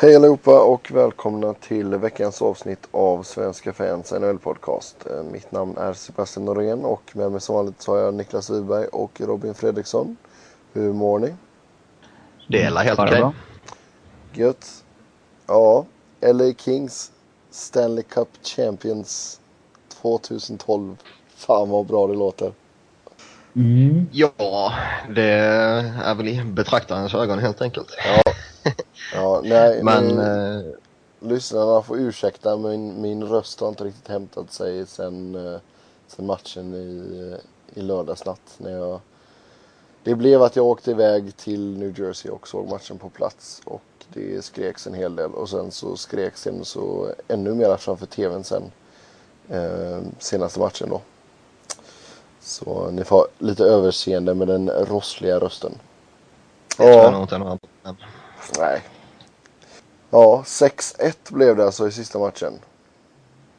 Hej allihopa och välkomna till veckans avsnitt av Svenska fans NHL-podcast. Eh, mitt namn är Sebastian Norén och med mig som vanligt så har jag Niklas Wiberg och Robin Fredriksson. Hur mår ni? Det är helt okej. Okay. Gött. Ja, LA Kings Stanley Cup Champions 2012. Fan vad bra det låter. Mm. Ja, det är väl i betraktarens ögon helt enkelt. Ja, ja nej, men... Eh, lyssnarna får ursäkta, men min röst har inte riktigt hämtat sig sen, eh, sen matchen i, i lördagsnatt. När jag, det blev att jag åkte iväg till New Jersey och såg matchen på plats. Och det skreks en hel del och sen så skreks det så ännu mer framför tvn sen. Eh, senaste matchen då. Så ni får lite överseende med den rossliga rösten. Ja. Nej. Ja, 6-1 blev det alltså i sista matchen.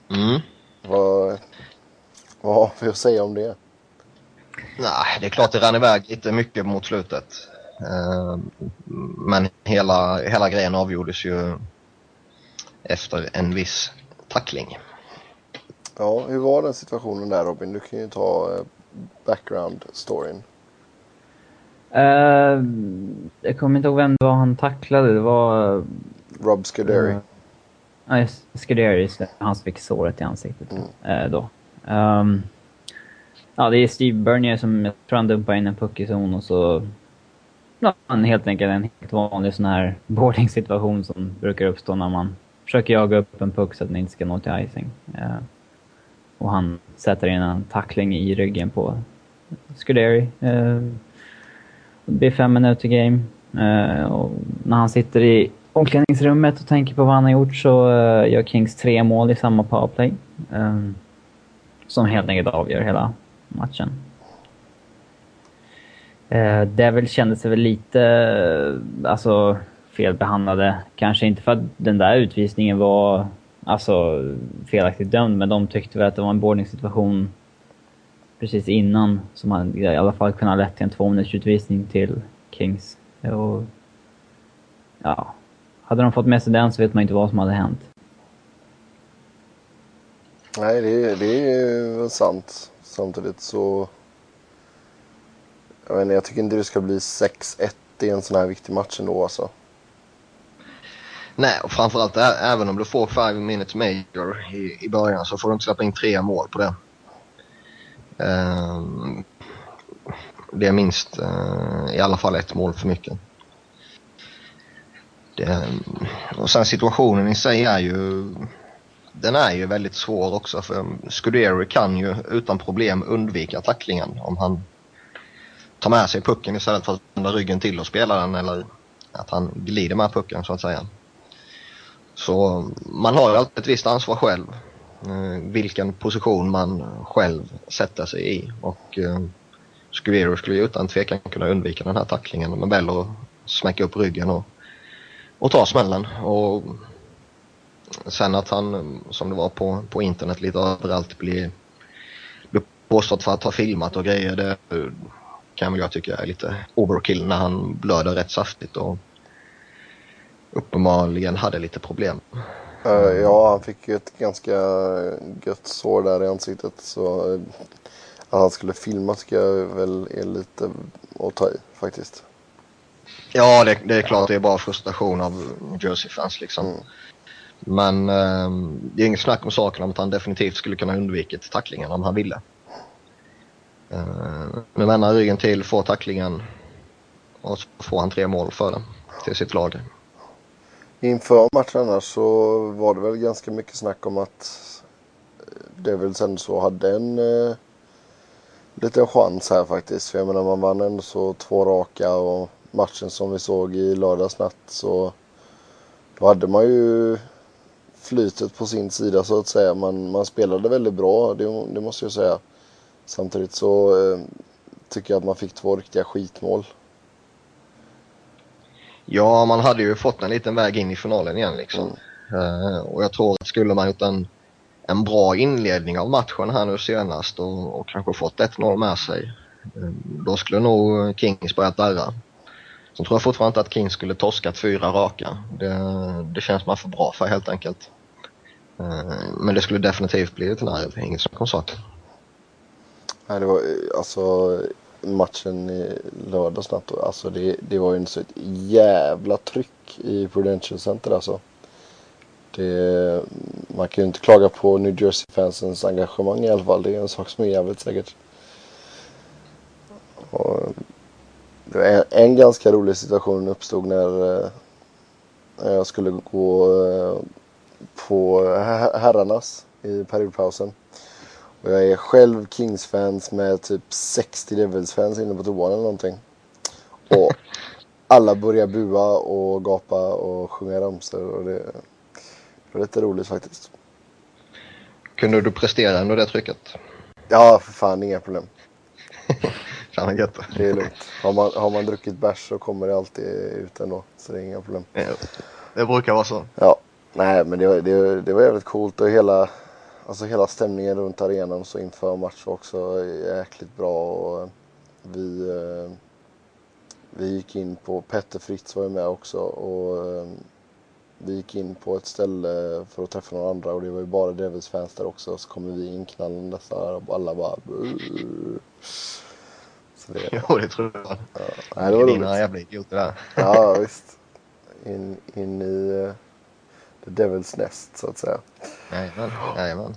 Mm. Vad, vad har vi att säga om det? Nej, det är klart det rann iväg lite mycket mot slutet. Eh, men hela, hela grejen avgjordes ju efter en viss tackling. Ja, hur var den situationen där Robin? Du kan ju ta eh, background-storyn. Uh, jag kommer inte ihåg vem det var han tacklade. Det var... Rob Scuderi. Ja, uh, Scuderi. Han som fick såret i ansiktet mm. uh, då. Um, ja, det är Steve Bernier som, jag tror han dumpar in en puck i zon och så... Ja, helt enkelt en helt vanlig sån här boarding-situation som brukar uppstå när man försöker jaga upp en puck så att den inte ska nå till icing. Uh, och han sätter in en tackling i ryggen på Scuderi. Det blir fem minuter game. Eh, och när han sitter i omklädningsrummet och tänker på vad han har gjort så eh, gör Kings tre mål i samma powerplay. Eh, som helt enkelt avgör hela matchen. Eh, Devil kände sig väl lite alltså, felbehandlade. Kanske inte för att den där utvisningen var alltså, felaktigt dömd, men de tyckte väl att det var en boardingsituation precis innan som hade i alla fall kunnat lett till en två minuters utvisning till Kings. Och, ja, hade de fått med sig den så vet man inte vad som hade hänt. Nej, det, det är sant. Samtidigt så... Jag, vet inte, jag tycker inte det ska bli 6-1 i en sån här viktig match ändå alltså. Nej, och framförallt även om du får 5 minutes major i, i början så får du inte släppa in tre mål på det. Ehm, det är minst eh, i alla fall ett mål för mycket. Det, och sen situationen i sig är ju den är ju väldigt svår också för Scuderi kan ju utan problem undvika tacklingen om han tar med sig pucken istället för att vända ryggen till och spela den eller att han glider med pucken så att säga. Så man har ju alltid ett visst ansvar själv. Eh, vilken position man själv sätter sig i. Och eh, Scuvero skulle ju utan tvekan kunna undvika den här tacklingen men Bello smäcker smäcka upp ryggen och, och ta smällen. Och sen att han, som det var på, på internet lite överallt, blir, blir påstått för att ha filmat och grejer. Det kan väl jag tycka är lite overkill när han blöder rätt saftigt och uppenbarligen hade lite problem. Uh, ja, han fick ju ett ganska gött sår där i ansiktet. Så uh, att han skulle filma tycker jag väl är lite att ta i faktiskt. Ja, det, det är klart det är bara frustration av Jersey-fans liksom. Mm. Men uh, det är inget snack om saken om att han definitivt skulle kunna undvikit tacklingen om han ville. Uh, nu vänder ryggen till, får tacklingen och så får han tre mål för det till sitt lag. Inför matchen annars så var det väl ganska mycket snack om att eh, Devils ändå så hade en eh, liten chans här faktiskt. För jag menar man vann ändå så två raka och matchen som vi såg i lördags natt så då hade man ju flytet på sin sida så att säga. Man, man spelade väldigt bra, det, det måste jag säga. Samtidigt så eh, tycker jag att man fick två riktiga skitmål. Ja, man hade ju fått en liten väg in i finalen igen liksom. Mm. Uh, och jag tror att skulle man gjort en, en bra inledning av matchen här nu senast och, och kanske fått 1-0 med sig. Uh, då skulle nog Kings börjat darra. Sen tror jag fortfarande inte att Kings skulle torskat fyra raka. Det, det känns man för bra för helt enkelt. Eh, men det skulle definitivt bli ett nerv, inget snack om saken. Nej, det var alltså matchen i lördags natt. Alltså det, det var ju så ett jävla tryck i Prudential Center alltså. Det, man kan ju inte klaga på New Jersey-fansens engagemang i alla fall. Det är en sak som är jävligt säkert. Och det var en, en ganska rolig situation uppstod när, eh, när jag skulle gå eh, på herrarnas i periodpausen. Och jag är själv Kings-fans med typ 60 Devils-fans inne på toan eller någonting. Och alla börjar bua och gapa och sjunga ramsor och det, det var lite roligt faktiskt. Kunde du prestera under det trycket? Ja, för fan inga problem. Fan vad gött. Det är lugnt. Har man, har man druckit bärs så kommer det alltid ut ändå. Så det är inga problem. Det brukar vara så. Ja, nej men det, det, det var jävligt coolt och hela, alltså hela stämningen runt arenan så inför match var också jäkligt bra. Och vi, eh, vi gick in på, Petter Fritz var ju med också och eh, vi gick in på ett ställe för att träffa några andra och det var ju bara Devils fans där också. Så kommer vi inknallandes där och alla bara så det, jo, det tror jag. Ja, nej, det var roligt. jävla idioter där. ja, visst. In, in i The Devil's Nest, så att säga. Jajamän, jajamän.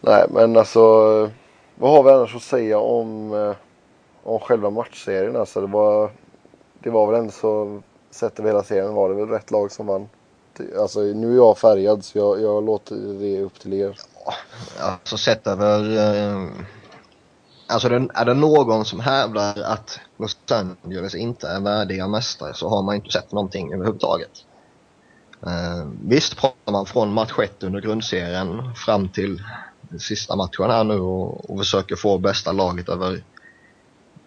Nej, men alltså. Vad har vi annars att säga om, uh, om själva matchserien? Alltså, det var, det var väl ändå så, sett över hela serien var det väl rätt lag som vann. Alltså nu är jag färgad så jag, jag låter det upp till er. Ja, alltså sett över uh Alltså är det någon som hävdar att Los Angeles inte är värdiga mästare så har man inte sett någonting överhuvudtaget. Eh, visst pratar man från match 1 under grundserien fram till sista matchen här nu och, och försöker få bästa laget över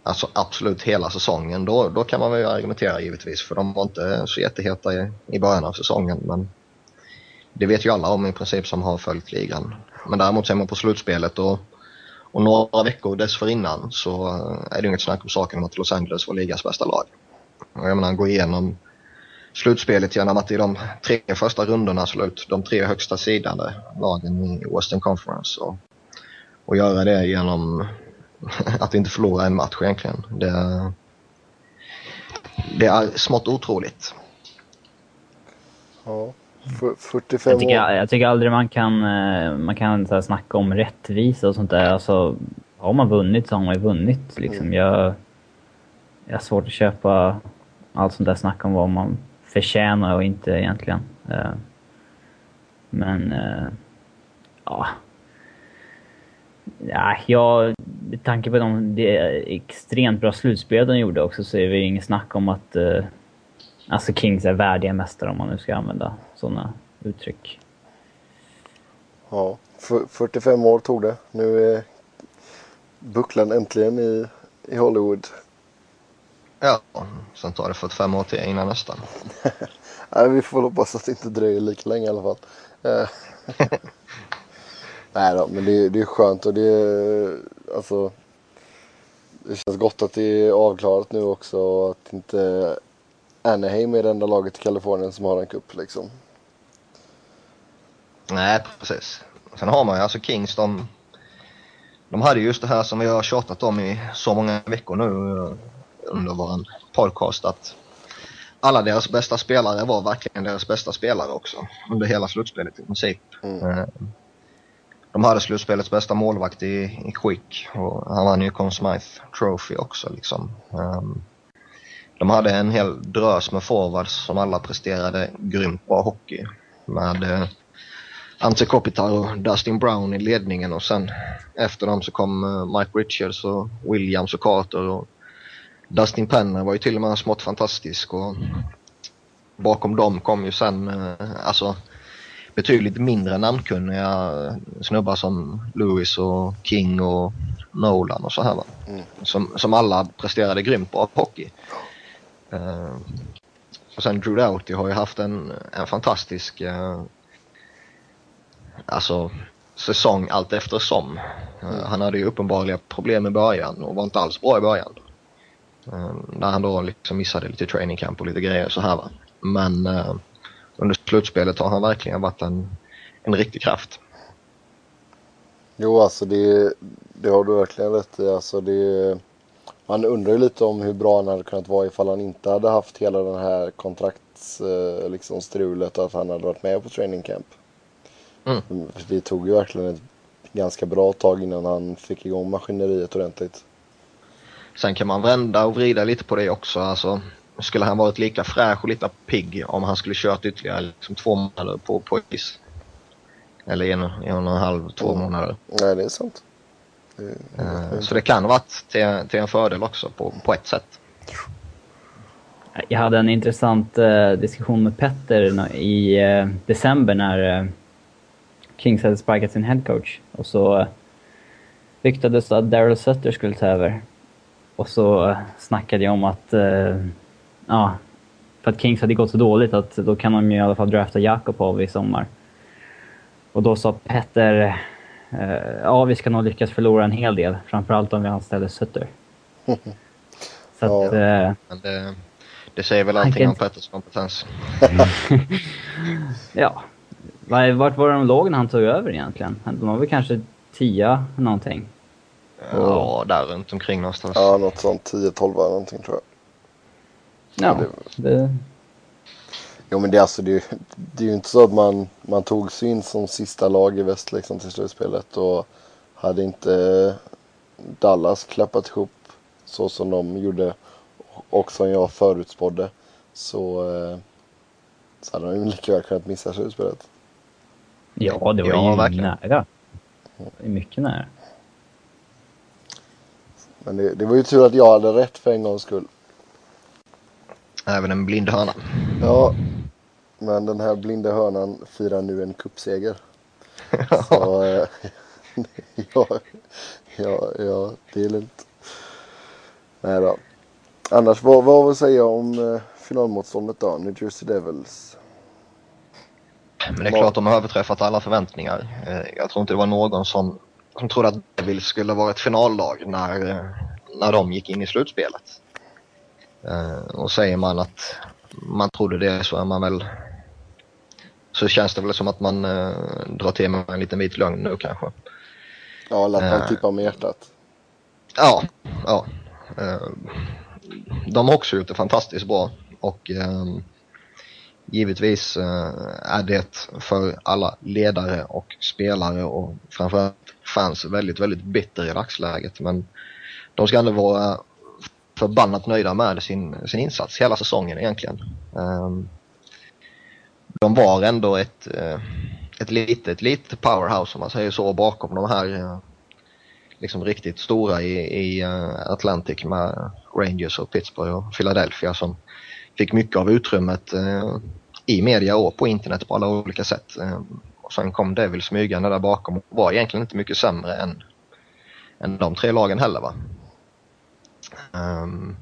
alltså absolut hela säsongen. Då, då kan man väl argumentera givetvis för de var inte så jätteheta i, i början av säsongen men det vet ju alla om i princip som har följt ligan. Men däremot ser man på slutspelet och och några veckor dessförinnan så eh, är det inget snack om saken om att Los Angeles var ligans bästa lag. Och jag menar, gå igenom slutspelet genom att i de tre första rundorna slå ut de tre högsta sidade lagen i Western Conference. Och, och göra det genom att inte förlora en match egentligen. Det, det är smått otroligt. Ja. 45 jag tycker, jag tycker aldrig man kan, eh, man kan så här, snacka om rättvisa och sånt där. Alltså, har man vunnit så har man ju vunnit. Liksom. Mm. Jag, jag har svårt att köpa allt sånt där snack om vad man förtjänar och inte egentligen. Eh, men, eh, ja. Ja, jag, med tanke på de, det extremt bra slutspel de gjorde också så är det inget snack om att eh, Alltså Kings är värdiga mästare om man nu ska använda sådana uttryck. Ja, 45 år tog det. Nu är bucklan äntligen i, i Hollywood. Ja, sen tar det 45 år till innan nästa. Nej, vi får hoppas att det inte dröjer lika länge i alla fall. Eh. Nej då, men det, det är skönt och det är alltså. Det känns gott att det är avklarat nu också och att inte Anaheim är det enda laget i Kalifornien som har en cup liksom. Nej, precis. Sen har man ju alltså Kings, de, de hade just det här som vi har tjatat om i så många veckor nu under vår podcast att alla deras bästa spelare var verkligen deras bästa spelare också under hela slutspelet i princip. Mm. Eh, de hade slutspelets bästa målvakt i, i Quick och han vann ju Conn Smythe Trophy också liksom. Um, de hade en hel drös med forwards som alla presterade grymt bra hockey. Med eh, Ante Kopitar och Dustin Brown i ledningen och sen efter dem så kom eh, Mike Richards och Williams och Carter och Dustin Penner var ju till och med smått fantastisk och bakom dem kom ju sen eh, alltså betydligt mindre namnkunniga snubbar som Lewis och King och Nolan och så här va. Mm. Som, som alla presterade grymt bra hockey. Uh, och sen Drew Doughty har ju haft en, en fantastisk uh, alltså, säsong allt eftersom. Uh, mm. Han hade ju uppenbarliga problem i början och var inte alls bra i början. Eh, där han då liksom missade lite training camp och lite grejer så här va. Men eh, under slutspelet har han verkligen varit en, en riktig kraft. Jo, alltså det, det har du verkligen rätt i. Alltså det, man undrar ju lite om hur bra han hade kunnat vara ifall han inte hade haft hela den här kontraktsstrulet liksom, strulet att han hade varit med på training camp. Mm. Det tog ju verkligen ett ganska bra tag innan han fick igång maskineriet ordentligt. Sen kan man vända och vrida lite på det också. Alltså, skulle han varit lika fräsch och lika pigg om han skulle kört ytterligare liksom, två månader på, på is? Eller en, en och en halv, två Mm. månader. Nej, det är sant. Det, Eh, Så det kan ha varit till, till en fördel också på, på ett sätt. Jag hade en intressant eh, diskussion med Petter i eh, december när eh, Kings hade sparkat sin headcoach. Och så eh, ryktades det att Daryl Sutter skulle ta över. Och så snackade jag om att, eh, ja, för att Kings hade gått så dåligt att då kan de ju i alla fall drafta Jakobov i sommar. Och då sa Petter, eh, ja vi ska nog lyckas förlora en hel del, framförallt om vi anställer Sutter. Så att, eh, Men det, det säger väl allting kan- om Petters kompetens. Ja. Var- Vart var de låg när han tog över egentligen? De var väl kanske tia någonting. Ja, där runt omkring någonstans. ja, något sånt 10-12 någonting tror jag. Ja, det- det, Jo men det är alltså det, det är ju inte så att man, man tog sig in som sista lag i väst liksom till slutspelet och hade inte Dallas klappat ihop så som de gjorde och som jag förutspådde så, eh, så hade de ju lika väl kunnat missa slutspelet. ja, det var Ja, ju verkligen. nära. Det var mycket nära. Men det, det var ju tur att jag hade rätt för en gångs skull. Även en blind höna. Ja, men den här blinda hörnan firar nu en cupseger. Så, eh, ja, ja, ja, det är lugnt. Nej då. Annars, vad, vad vill säga om eh, finalmotståndet då? New Jersey Devils. Men det är klart de har överträffat alla förväntningar. Eh, Jag tror inte det var någon som, som trodde att Devils skulle vara ett finallag när, när de gick in i slutspelet. Eh, Och säger man att man trodde det så är man väl så känns det väl som att man eh, drar till med en liten vit lögn nu kanske. Ja, eller att man Eh. tippar med hjärtat. Ja, ja. Eh, De har också gjort det fantastiskt bra och ehm, givetvis är det för alla ledare och spelare och framförallt fans väldigt, väldigt bitter i dagsläget. Men de ska ändå vara förbannat nöjda med sin, sin insats hela säsongen egentligen. Ehm, de var ändå ett, eh, ett litet, litet powerhouse om man säger så bakom de här eh, liksom riktigt stora i, i eh, Atlantic med Rangers och Pittsburgh och Philadelphia som fick mycket av utrymmet i media och på internet på alla olika sätt. Ehm, och sen kom Devil smygande där bakom och var egentligen inte mycket sämre än, än de tre lagen heller va. Um,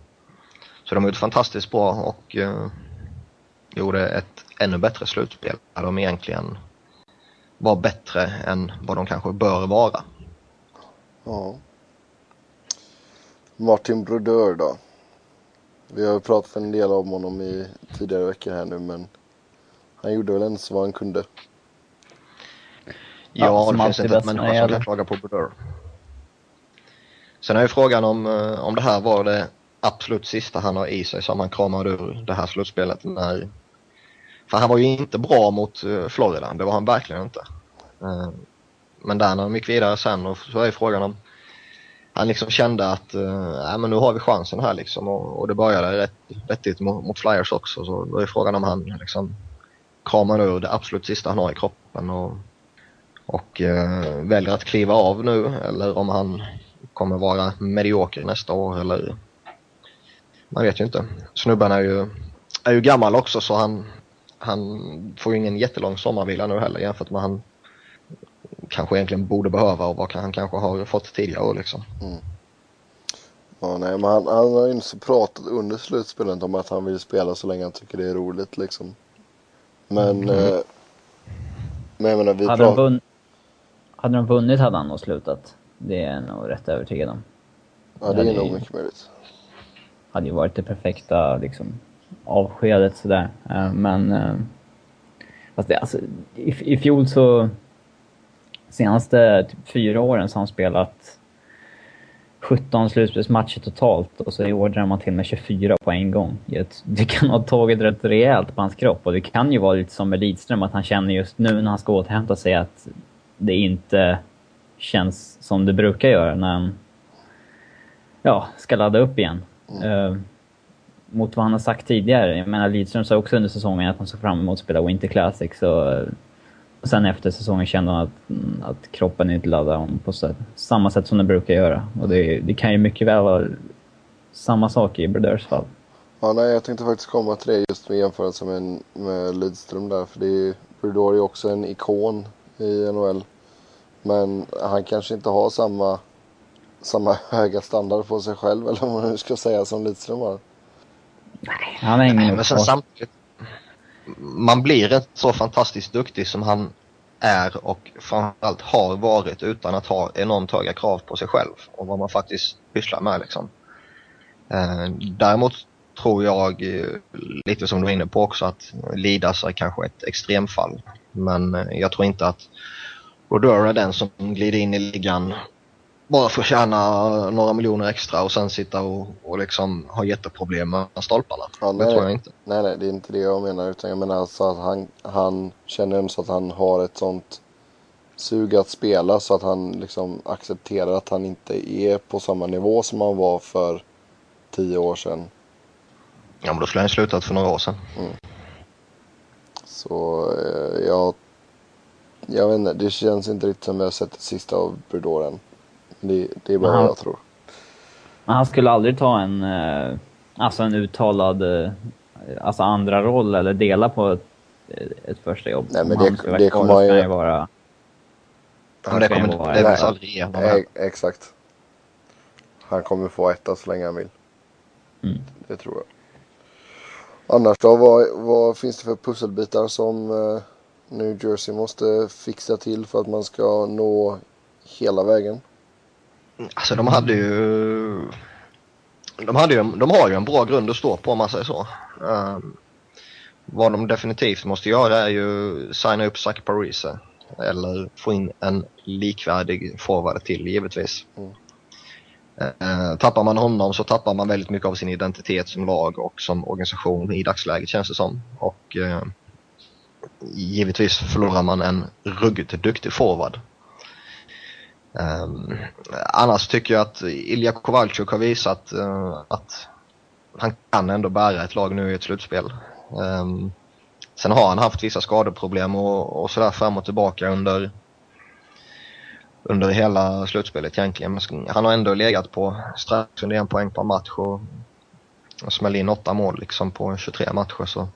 så de gjorde fantastiskt bra och uh, gjorde ett ännu bättre slutspel där de egentligen var bättre än vad de kanske bör vara. Ja. Martin Brodeur då? Vi har pratat en del om honom i tidigare veckor här nu men han gjorde väl ändå så vad han kunde. Ja, det finns inte ett människa som kan klaga på Brodeur. Sen är ju frågan om, eh, om det här var det absolut sista han har i sig som han kramade ur det här slutspelet. När, för han var ju inte bra mot eh, Florida, det var han verkligen inte. Eh, Men där när de gick vidare sen och så är ju frågan om han liksom kände att äh, men nu har vi chansen här liksom och, och det började rätt vettigt mot, mot Flyers också så då är frågan om han liksom kramar ur det absolut sista han har i kroppen och och eh, väljer att kliva av nu eller om han kommer vara medioker nästa år eller man vet ju inte. Snubben är ju, är ju gammal också så han, han får ju ingen jättelång sommarvila nu heller jämfört med han kanske egentligen borde behöva och vad han kanske har fått tidigare år liksom. Ja, nej, men han, han har ju så pratat under slutspelet om att han vill spela så länge han tycker det är roligt liksom. Men, Mm. eh, men jag menar vi pratar... hade de vunnit hade han nog slutat. Det är jag nog rätt övertygad om. Ja, det är hade nog mycket möjligt. hade ju varit det perfekta liksom, avskedet sådär. Uh, men... Uh, fast det, alltså, i, i fjol så... Senaste typ, fyra åren så har han spelat 17 slutspelsmatcher totalt och så i år drar man till med 24 på en gång. Det kan ha tagit rätt rejält på hans kropp och det kan ju vara lite som med Lidström att han känner just nu när han ska återhämta sig att det inte känns som det brukar göra när han ja, ska ladda upp igen. Mm. Uh, mot vad han har sagt tidigare. Jag menar Lidström sa också under säsongen att han såg fram emot att spela Winter Classic så och sen efter säsongen kände han att, att kroppen inte laddade om på samma sätt som den brukar göra. Och det, det kan ju mycket väl vara samma sak i Brodeurs fall. Ja, nej, jag tänkte faktiskt komma till det just med jämförelse med, med Lidström där. För det är, Brodeur är ju också en ikon i NHL. Men han kanske inte har samma, samma höga standard på sig själv, eller vad man nu ska säga, som Lidström har. Nej, han har ingen Men sen samtidigt, man blir inte så fantastiskt duktig som han är och framförallt har varit utan att ha enormt höga krav på sig själv och vad man faktiskt pysslar med liksom. Eh, däremot tror jag, eh, lite som du var inne på också, att Lidas är kanske ett extremfall. Men eh, jag tror inte att Rodeur är den som glider in i ligan bara för att tjäna några miljoner extra och sen sitta och, och liksom ha jätteproblem med stolparna. Ja, det tror jag inte. Nej, nej, det är inte det jag menar. Utan jag menar alltså att han, han känner ändå så att han har ett sånt sug att spela så att han liksom accepterar att han inte är på samma nivå som han var för tio år sedan. Ja, men då skulle han slutat för några år sedan. Mm. Så eh, jag, jag vet inte, det känns inte riktigt som jag har sett det sista av Brodor än. Det, det är bara vad jag tror. Men han skulle aldrig ta en, eh, alltså en uttalad eh, alltså andra roll eller dela på ett, ett första jobb. Nej, men det, det kommer han ju... Vara, han det kommer vara, det väl aldrig ge honom. Exakt. Han kommer få etta så länge han vill. Mm. Det tror jag. Annars då, vad, vad finns det för pusselbitar som uh, New Jersey måste fixa till för att man ska nå hela vägen? Alltså de hade ju... De, hade ju, de har ju en bra grund att stå på om man säger så. Um, vad de definitivt måste göra är ju signa upp Zach Parise. Eller få in en likvärdig forward till givetvis. Mm. Eh, tappar man honom så tappar man väldigt mycket av sin identitet som lag och som organisation i dagsläget känns det som. Och eh, givetvis förlorar man en ruggigt duktig forward. Um, annars tycker jag att Ilja Kovalchuk har visat uh, att han kan ändå bära ett lag nu i ett slutspel. Um, sen har han haft vissa skadeproblem och, och sådär fram och tillbaka under, under hela slutspelet egentligen. Men han har ändå legat på strax under en poäng per match och, och smält in åtta mål liksom på 23 matcher. Så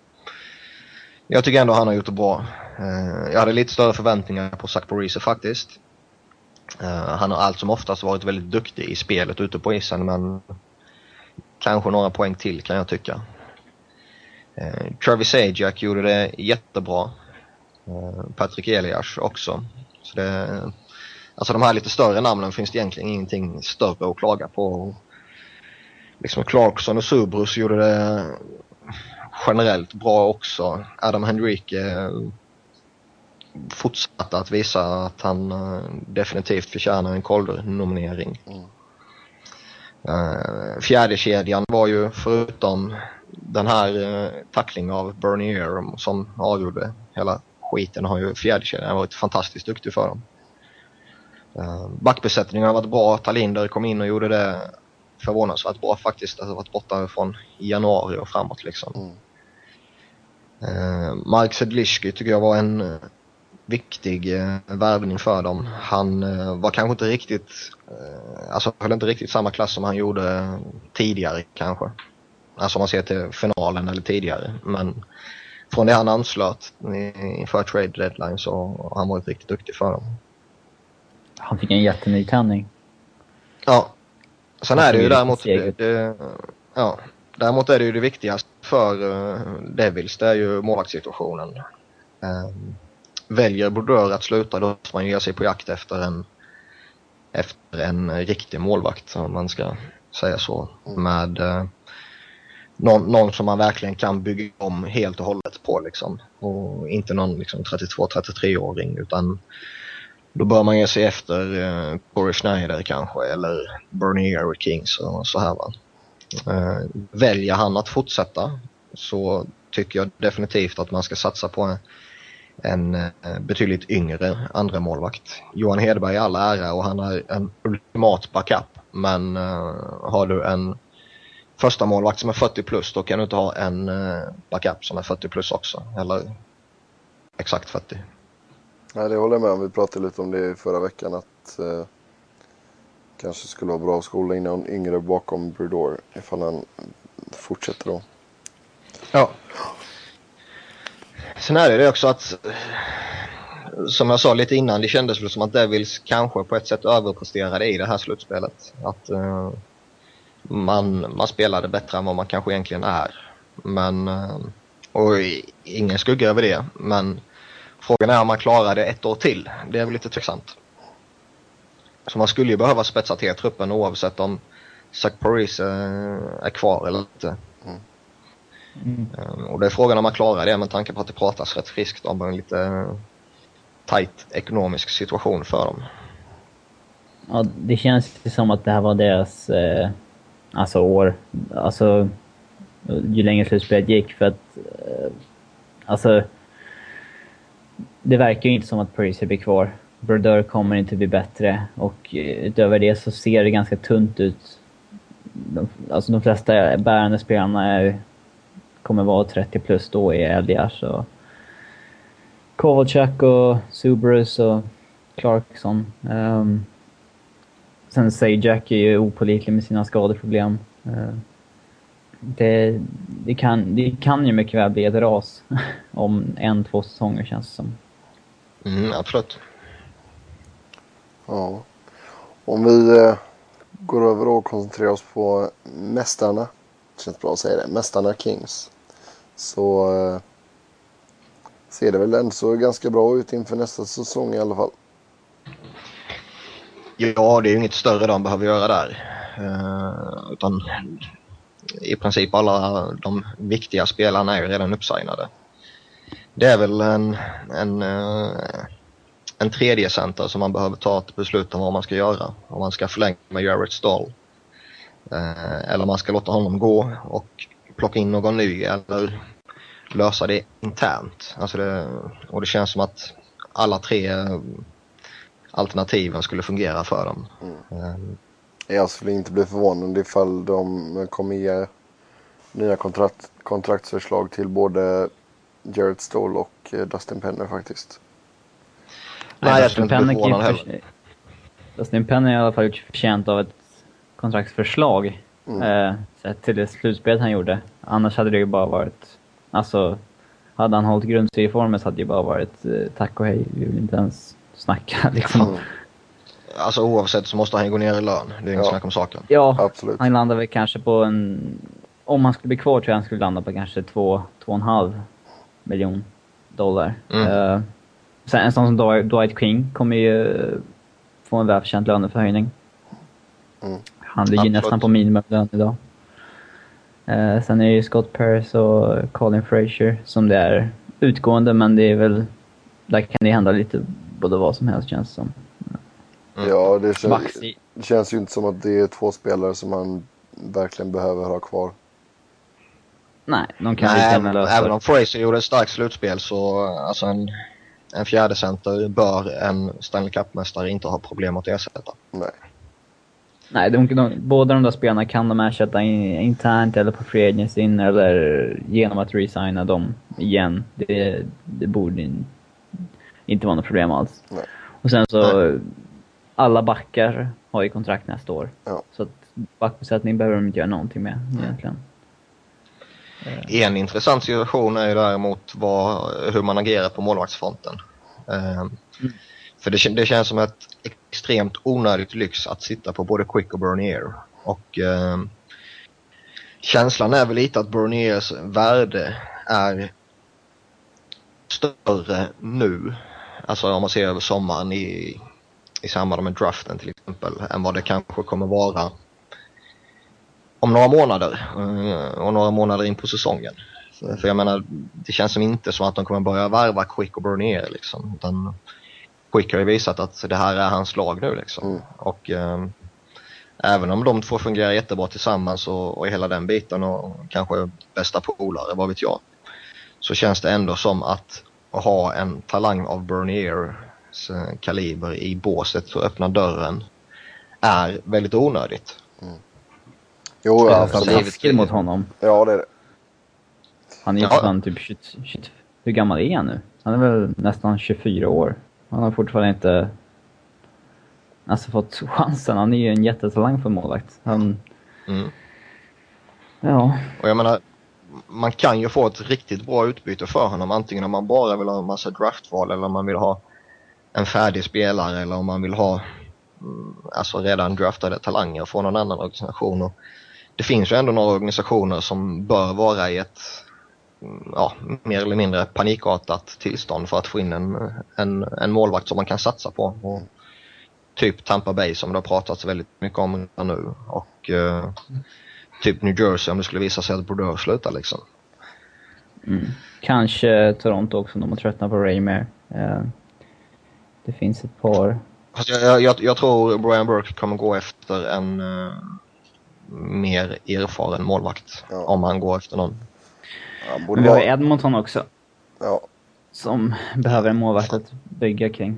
jag tycker ändå han har gjort det bra. Uh, jag hade lite större förväntningar på Zach Parise faktiskt. Uh, han har allt som oftast varit väldigt duktig i spelet ute på isen men kanske några poäng till kan jag tycka. Uh, Travis Ajak gjorde det jättebra. Uh, Patrick Elias också. Så det, alltså de här lite större namnen finns det egentligen ingenting större att klaga på. Liksom Clarkson och Subrus gjorde det generellt bra också. Adam Henrique fortsatte att visa att han uh, definitivt förtjänar en Calder-nominering. Mm. Uh, fjärde kedjan var ju förutom den här tacklingen av Bernier som avgjorde hela skiten har ju fjärdekedjan varit fantastiskt duktig för dem. Uh, backbesättningen har varit bra. Talinder kom in och gjorde det förvånansvärt bra faktiskt. Alltså varit borta från januari och framåt liksom. Mm. Uh, Mark Sedliski tycker jag var en viktig eh, värvning för dem. Han eh, var kanske inte riktigt, eh, alltså höll inte riktigt samma klass som han gjorde tidigare kanske. Alltså om man ser till finalen eller tidigare. Men från det han anslöt inför trade deadline så har han varit riktigt duktig för dem. Han fick en jätteny tändning. Ja. Sen är det ju däremot, det, ja, däremot är det ju det viktigaste för uh, Devils, det är ju målvaktssituationen. Um, väljer Brodeur att sluta då måste man ge sig på jakt efter en, efter en riktig målvakt om man ska säga så. Med, eh, någon, någon som man verkligen kan bygga om helt och hållet på liksom. Och inte någon liksom 32-33-åring utan då bör man ge sig efter eh, Corey Schneider kanske eller Bernie Eric Kings och så här va. Eh, väljer han att fortsätta så tycker jag definitivt att man ska satsa på en, en eh, betydligt yngre andra målvakt. Johan Hedberg är all ära och han är en ultimat backup. Men eh, har du en första målvakt som är 40 plus då kan du inte ha en eh, backup som är 40 plus också. Eller exakt 40. Nej, det håller jag med om. Vi pratade lite om det förra veckan att eh, kanske skulle vara bra att skola in någon yngre bakom Brudor ifall han fortsätter då. Ja. Sen är det det också att som jag sa lite innan, det kändes väl som att Devils kanske på ett sätt överpresterade i det här slutspelet. Att eh, man, man spelade bättre än vad man kanske egentligen är. Men, eh, och ingen skugga över det, men Frågan är om man klarar det ett år till. Det är väl lite tveksamt. Så man skulle ju behöva spetsa till truppen oavsett om Zach Paris är kvar eller inte. Mm. Mm. Och det är frågan om man klarar det med tanke på att det pratas rätt friskt om en lite tight ekonomisk situation för dem. Ja, det känns ju som att det här var deras eh, alltså år. Alltså, ju längre slutspelet gick för att eh, alltså det verkar ju inte som att Parisi blir kvar. Brodeur kommer inte bli bättre och eh, utöver det så ser det ganska tunt ut. De, alltså de flesta bärande spelarna är, kommer vara 30 plus då i LDR så... Kovalchuk och Subrus och Clarkson. Um, sen Sajak är ju opolitlig med sina skadeproblem. Uh, det, det, kan, det kan ju mycket väl bli ett ras om en, två säsonger känns det som. Mm, absolut. Ja. Om vi eh, går över och koncentrerar oss på mästarna. Det känns bra att säga det. Mästarna Kings. Så eh, ser det väl ändå så ganska bra ut inför nästa säsong i alla fall. Ja, det är ju inget större de behöver göra där. Uh, utan i princip alla de viktiga spelarna är ju redan uppsignade det är väl en, en, eh, en tredje center som man behöver ta ett beslut om vad man ska göra. Om man ska förlänga med Jarrett Stall. Eh, eller om man ska låta honom gå och plocka in någon ny eller lösa det internt. Alltså det, och det känns som att alla tre alternativen skulle fungera för dem. Mm. Jag skulle inte bli förvånad ifall de kommer ge nya kontrakt, kontraktsförslag till både Jared Stoll och eh, Dustin Penner faktiskt. Nej, Nej Dustin Penner för... Dustin Penner har i alla fall gjort förtjänt av ett kontraktsförslag. Mm. Eh, till det slutspel han gjorde. Annars hade det ju bara varit... Alltså, hade han hållit grundserieformen så hade det ju bara varit eh, tack och hej. Vi vill inte ens snacka liksom. Mm. Alltså oavsett så måste han gå ner i lön. Det är inget ja. snack om saken. Ja, Absolut. han landar väl kanske på en... Om han skulle bli kvar tror jag han skulle landa på kanske två, två och en halv miljon dollar. Mm. Uh, sen en sån som Dwight King kommer ju få en välförtjänt löneförhöjning. Mm. Han ligger Absolut. nästan på minimumlön idag. Uh, sen är det ju Scott Paris och Colin Fraser som det är utgående, men det är väl... Där kan det hända lite både vad som helst känns som. Mm. Ja, det känns, det känns ju inte som att det är två spelare som man verkligen behöver ha kvar. Nej, de kan Nej, även, även om Fraser gjorde ett starkt slutspel så alltså en, en fjärde center bör en Stanley Cup-mästare inte ha problem att ersätta. Nej. Nej, de, de, båda de där spelarna kan de ersätta in, internt eller på free agency eller genom att resigna dem igen. Det, det borde in, inte vara något problem alls. Nej. Och sen så, Nej. Alla backar har ju kontrakt nästa år. Ja. Så att backbesättning behöver de inte göra någonting med egentligen. Eh. En intressant situation är ju däremot vad, hur man agerar på målvaktsfronten. Mm. För det, det, känns som ett extremt onödigt lyx att sitta på både Quick och Bernier. Och eh, känslan är väl lite att Berniers värde är större nu, alltså om man ser över sommaren i, i, samband med draften till exempel, än vad det kanske kommer vara om några månader eh, och några månader in på säsongen. För jag menar, det känns som inte som att de kommer börja värva Quick och Bernier liksom. Utan Quick har ju visat att det här är hans lag nu liksom. Mm. Och eh, även om de två fungerar jättebra tillsammans och, och hela den biten och kanske bästa polare, vad vet jag. Så känns det ändå som att ha en talang av Berniers eh, kaliber i båset och öppna dörren är väldigt onödigt. Mm. Jo, det är fantastiskt mot honom. Ja, det är det. Han är ju ja. typ 20, 20, Hur gammal är han nu? Han är väl nästan 24 år. Han har fortfarande inte alltså fått chansen. Han är ju en jättetalang för målvakt. Han... Mm. Ja. Och jag menar, man kan ju få ett riktigt bra utbyte för honom. Antingen om man bara vill ha en massa draftval eller om man vill ha en färdig spelare eller om man vill ha mm, alltså redan draftade talanger från någon annan organisation. Och det finns ju ändå några organisationer som bör vara i ett mm, ja, mer eller mindre panikartat tillstånd för att få in en, en, en målvakt som man kan satsa på. Och typ Tampa Bay som det har pratats väldigt mycket om nu. Och eh, typ New Jersey om det skulle visa sig att Bordeaux slutar liksom. Mm. Kanske Toronto också om de har tröttnat på Raymer. Eh, det finns ett par. Jag, jag, jag, tror Brian Burke kommer gå efter en uh, mer erfaren målvakt. Ja. Om han går efter någon. Ja, vi har Edmonton också. Ja. Som behöver en målvakt att bygga kring.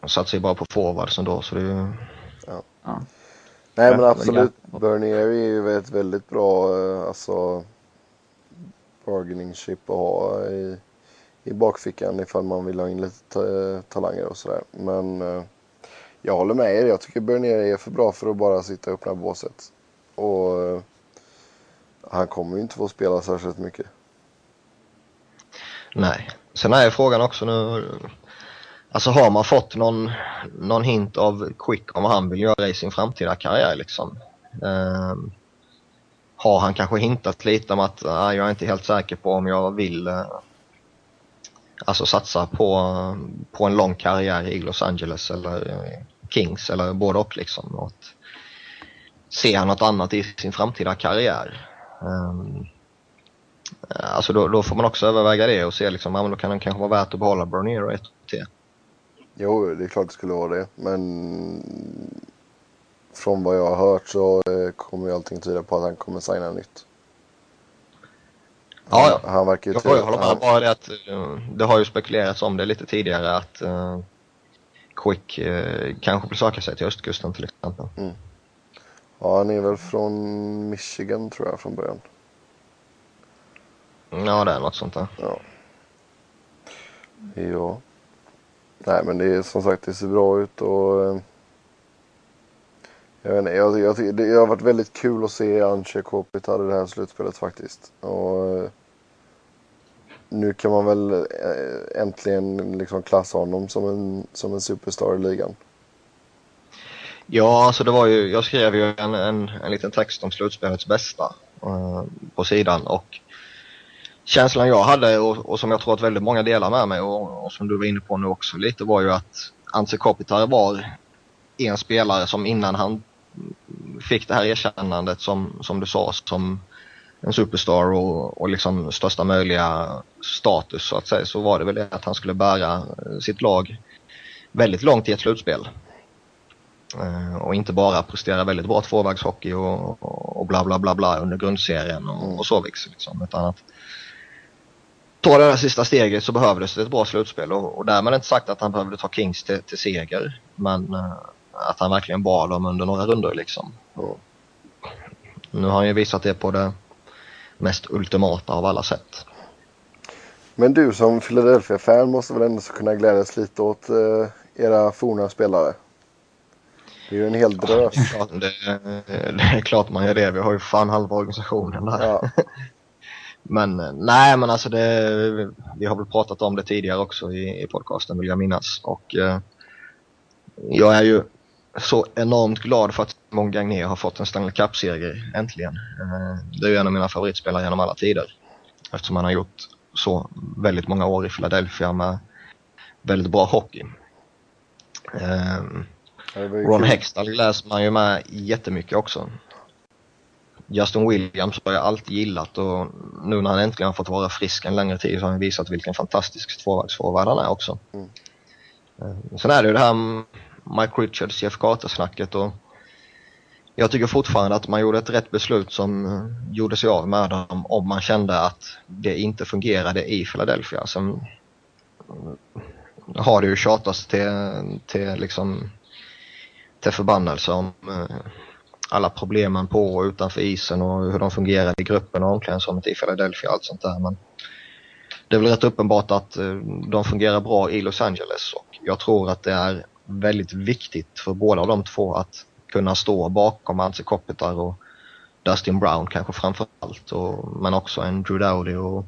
De satsar ju bara på forwards ändå så det är ju... Ja. ja. Nej men absolut, Bernier är ju ett väldigt bra eh, alltså, bargaining chip att ha i, i bakfickan ifall man vill ha in lite talanger och sådär. Men eh, jag håller med er, jag tycker Bernier är för bra för att bara sitta och öppna båset. Och eh, han kommer ju inte få spela särskilt mycket. Nej, sen är frågan också nu Alltså har man fått någon, någon hint av Quick om vad han vill göra i sin framtida karriär liksom? Um, har han kanske hintat lite om att ah, jag är inte helt säker på om jag vill uh, alltså satsa på, på en lång karriär i Los Angeles eller eh, Kings eller både och liksom. Och att, se något annat i sin framtida karriär? Um, alltså då, då, får man också överväga det och se liksom, ja, men då kan det kanske vara värt att behålla Bernier ett till. Jo, det är klart det skulle vara det. Men från vad jag har hört så eh, kommer ju allting tyda på att han kommer signa nytt. Ja, ja. Han verkar ju jag, jag håller med. Han... Bara det att uh, det har ju spekulerats om det lite tidigare att uh, Quick uh, kanske vill söka sig till östkusten till exempel. Mm. Ja, han är väl från Michigan tror jag från början. Ja, det är något sånt där. Ja. Ja. Nej men det är som sagt det ser bra ut och eh, jag vet inte, jag, jag, det har varit väldigt kul att se Antje Kopitar i det här slutspelet faktiskt. Och eh, nu kan man väl eh, äntligen liksom klassa honom som en, som en superstar i ligan. Ja, alltså det var ju, jag skrev ju en, en, en liten text om slutspelets bästa eh, på sidan och känslan jag hade och, och, som jag tror att väldigt många delar med mig och, och som du var inne på nu också lite var ju att Ante Kopitar var en spelare som innan han fick det här erkännandet som, som du sa som en superstar och, och liksom största möjliga status så att säga så var det väl det att han skulle bära sitt lag väldigt långt i ett slutspel. Uh, och inte bara prestera väldigt bra tvåvägshockey och, och, och bla bla bla bla under grundserien och, och så liksom, utan att ta det här sista steget så behövdes det ett bra slutspel och, och därmed inte sagt att han behövde ta Kings till, till seger. Men uh, att han verkligen bar dem under några runder liksom. Och nu har han ju visat det på det mest ultimata av alla sätt. Men du som Philadelphia-fan måste väl ändå kunna glädjas lite åt uh, era forna spelare? Det är ju en hel drös. Ja, det, det, är klart man gör det. Vi har ju fan halva organisationen där. Ja. Men nej, men alltså det, vi har väl pratat om det tidigare också i, i podcasten vill jag minnas. Och eh, jag är ju så enormt glad för att Mon Gagné har fått en Stanley Cup-seger äntligen. Eh, det är ju en av mina favoritspelare genom alla tider. Eftersom han har gjort så väldigt många år i Philadelphia med väldigt bra hockey. Eh, Ron Hextall läser man ju med jättemycket också. Justin Williams har jag alltid gillat och nu när han äntligen har fått vara frisk en längre tid så har han visat vilken fantastisk tvåvägsforward han är också. Mm. Eh, sen är det ju det här Mike Richards, Jeff Carter-snacket och jag tycker fortfarande att man gjorde ett rätt beslut som eh, gjorde sig av med dem om man kände att det inte fungerade i Philadelphia. Sen har det ju tjatats till, till liksom till förbannelse om eh, alla problemen på och utanför isen och hur de fungerar i gruppen och omklädningsrummet i Philadelphia och allt sånt där. Men det är väl rätt uppenbart att eh, de fungerar bra i Los Angeles och jag tror att det är väldigt viktigt för båda de två att kunna stå bakom Anse Kopitar och Dustin Brown kanske framför allt. Och, men också en Drew Dowdy och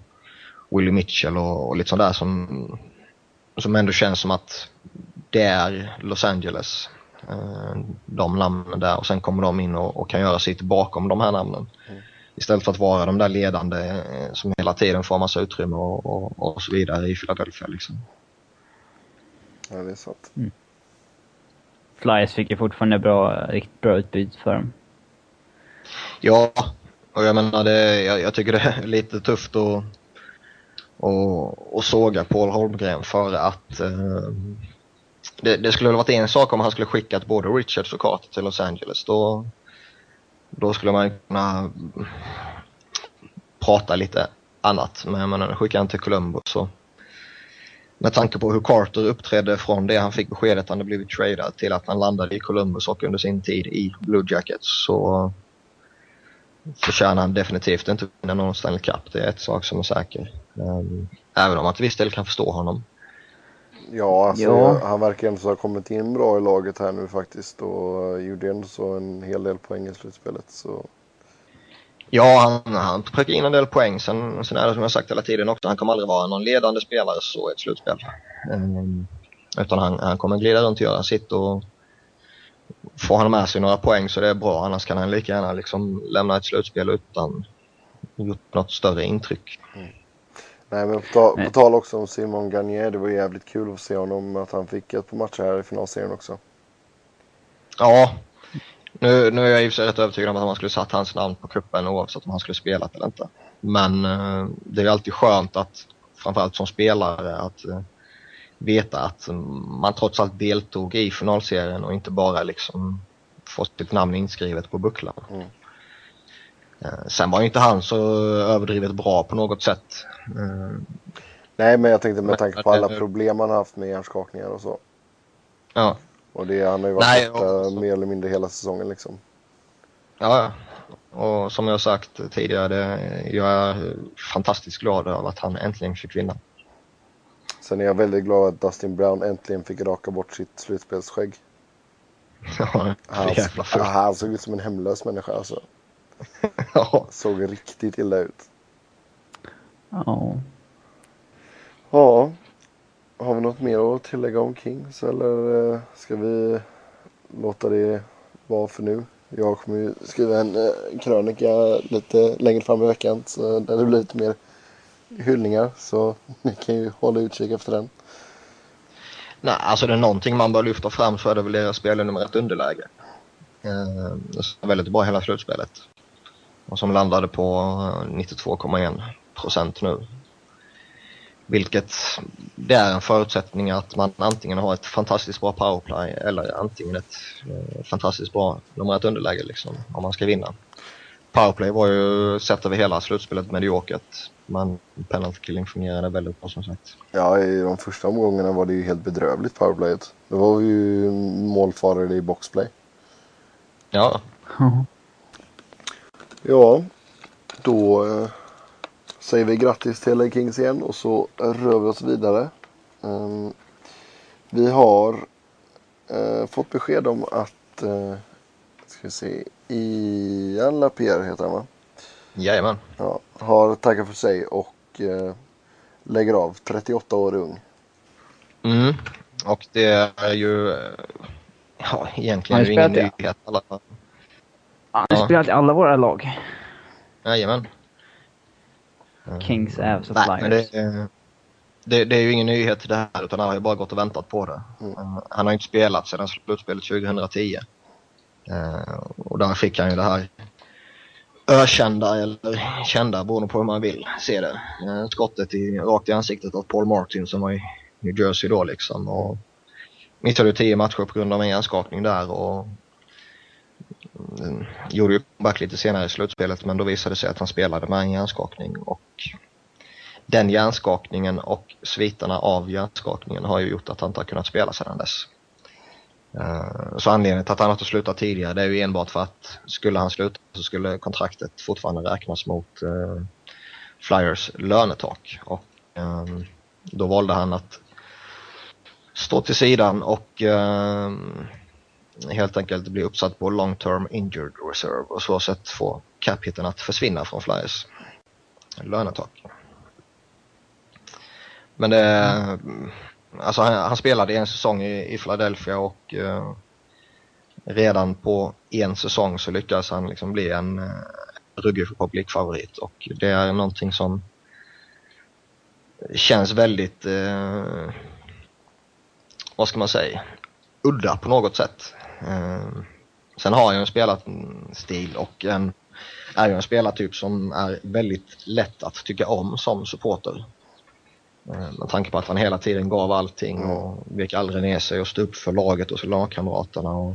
Willie Mitchell och, och lite sånt där som, som ändå känns som att det är Los Angeles. Eh, de namnen där och sen kommer de in och, och kan göra sitt bakom de här namnen. Mm. Istället för att vara de där ledande eh, som hela tiden får massa utrymme och, och, och så vidare i Philadelphia liksom. Ja, det är sant. Mm. Flyers fick ju fortfarande bra, riktigt bra utbyte för dem. Ja, och jag menar det, jag, jag tycker det är lite tufft att och, och såga Paul Holmgren för att eh, det, det, skulle väl varit en sak om han skulle skickat både Richards och Carter till Los Angeles. Då, då skulle man kunna prata lite annat. Men jag menar, skickar han till Columbus så med tanke på hur Carter uppträdde från det han fick beskedet att han hade blivit tradad till att han landade i Columbus och under sin tid i Blue Jackets så förtjänar han definitivt inte vinna någon Stanley Cup. Det är ett sak som är säker. Um, även om man till viss del kan förstå honom. Ja, alltså, ja. han verkar ändå ha kommit in bra i laget här nu faktiskt och gjorde ändå så en hel del poäng i slutspelet. Så. Ja, han, han prickar in en del poäng. Sen, sen är det som jag sagt hela tiden också, han kommer aldrig vara någon ledande spelare så i ett slutspel. Um, utan han, han kommer glida runt och göra sitt och får han med sig några poäng så det är bra. Annars kan han lika gärna liksom lämna ett slutspel utan gjort något större intryck. Mm. Nej men på, ta på tal också om Simon Garnier, det var jävligt kul att se honom att han fick ett par matcher här i finalserien också. Ja, nu, nu är jag i och för sig rätt övertygad om att man skulle satt hans namn på kuppen oavsett om han skulle spelat eller inte. Men uh, det är alltid skönt att, framförallt som spelare, att uh, veta att man trots allt deltog i finalserien och inte bara liksom fått sitt namn inskrivet på bucklan. Mm. Uh, sen var ju inte han så överdrivet bra på något sätt. Nej, men jag tänkte med tanke på alla problem han haft med hjärnskakningar och så. Ja. Och det, han har ju varit borta mer eller mindre hela säsongen liksom. Ja, och som jag sagt tidigare, jag är fantastiskt glad över att han äntligen fick vinna. Sen är jag väldigt glad att Dustin Brown äntligen fick raka bort sitt slutspelsskägg. Ja, han, han såg ut som en hemlös människa alltså. ja. Såg riktigt illa ut. Ja. Ja, har vi något mer att tillägga om Kings eller eh, ska vi låta det vara för nu? Jag kommer ju skriva en eh, krönika lite längre fram i veckan så där det blir lite mer hyllningar så ni kan ju hålla utkik efter den. Nej, alltså det är någonting man bör lyfta fram så är det väl deras spel nummer ett underläge. Eh, det var väldigt bra hela slutspelet. Och som landade på 92,1 procent nu. Vilket det är en förutsättning att man antingen har ett fantastiskt bra powerplay eller antingen ett eh, fantastiskt bra nummer underläge liksom, om man ska vinna. Powerplay var ju sett över hela slutspelet mediokert. Men penalty killing fungerade väldigt bra som sagt. Ja, i de första omgångarna var det ju helt bedrövligt powerplayet. Det var ju målfarare i boxplay. Ja. ja, då eh, säger vi grattis till LA Kings igen och så rör vi oss vidare. Um, vi har uh, fått besked om att, uh, ska vi se, Ian Lapierre heter han va? Jajamän. Ja, har tackat för sig och uh, lägger av, 38 år ung. Mm, och det är ju ja, egentligen ju ingen nyhet. Alla... Han har spelat i alla våra lag. Jajamän. Kings, Avs och Nej, Flyers. Det, det, det, är ju ingen nyhet det här utan han har ju bara gått och väntat på det. Mm. Han har inte spelat sedan slutspelet 2010. Uh, och där fick han ju det här ökända eller kända beroende på hur man vill se det. Eh, skottet i, rakt i ansiktet av Paul Martin som var i New Jersey då liksom. Och missade tio matcher på grund av en hjärnskakning där och mm, gjorde ju back lite senare i slutspelet men då visade det sig att han spelade med en hjärnskakning och den hjärnskakningen och sviterna av hjärnskakningen har ju gjort att han inte har kunnat spela sedan dess. Eh, så anledningen till att han har slutat tidigare det är ju enbart för att skulle han sluta så skulle kontraktet fortfarande räknas mot eh, Flyers lönetak. Och ehm, då valde han att stå till sidan och ehm, helt enkelt bli uppsatt på long term injured reserve och så sätt få cap att försvinna från Flyers lönetak. Men det, alltså han, han, spelade en säsong i, i Philadelphia och uh, redan på en säsong så lyckades han liksom bli en uh, ruggig publikfavorit och det är någonting som känns väldigt, uh, vad ska man säga, udda på något sätt. Uh, sen har jag en spelarstil och en, är ju en spelartyp som är väldigt lätt att tycka om som supporter. Eh, med tanke på att han hela tiden gav allting och vek aldrig ner sig och stod upp för laget och lagkamraterna och,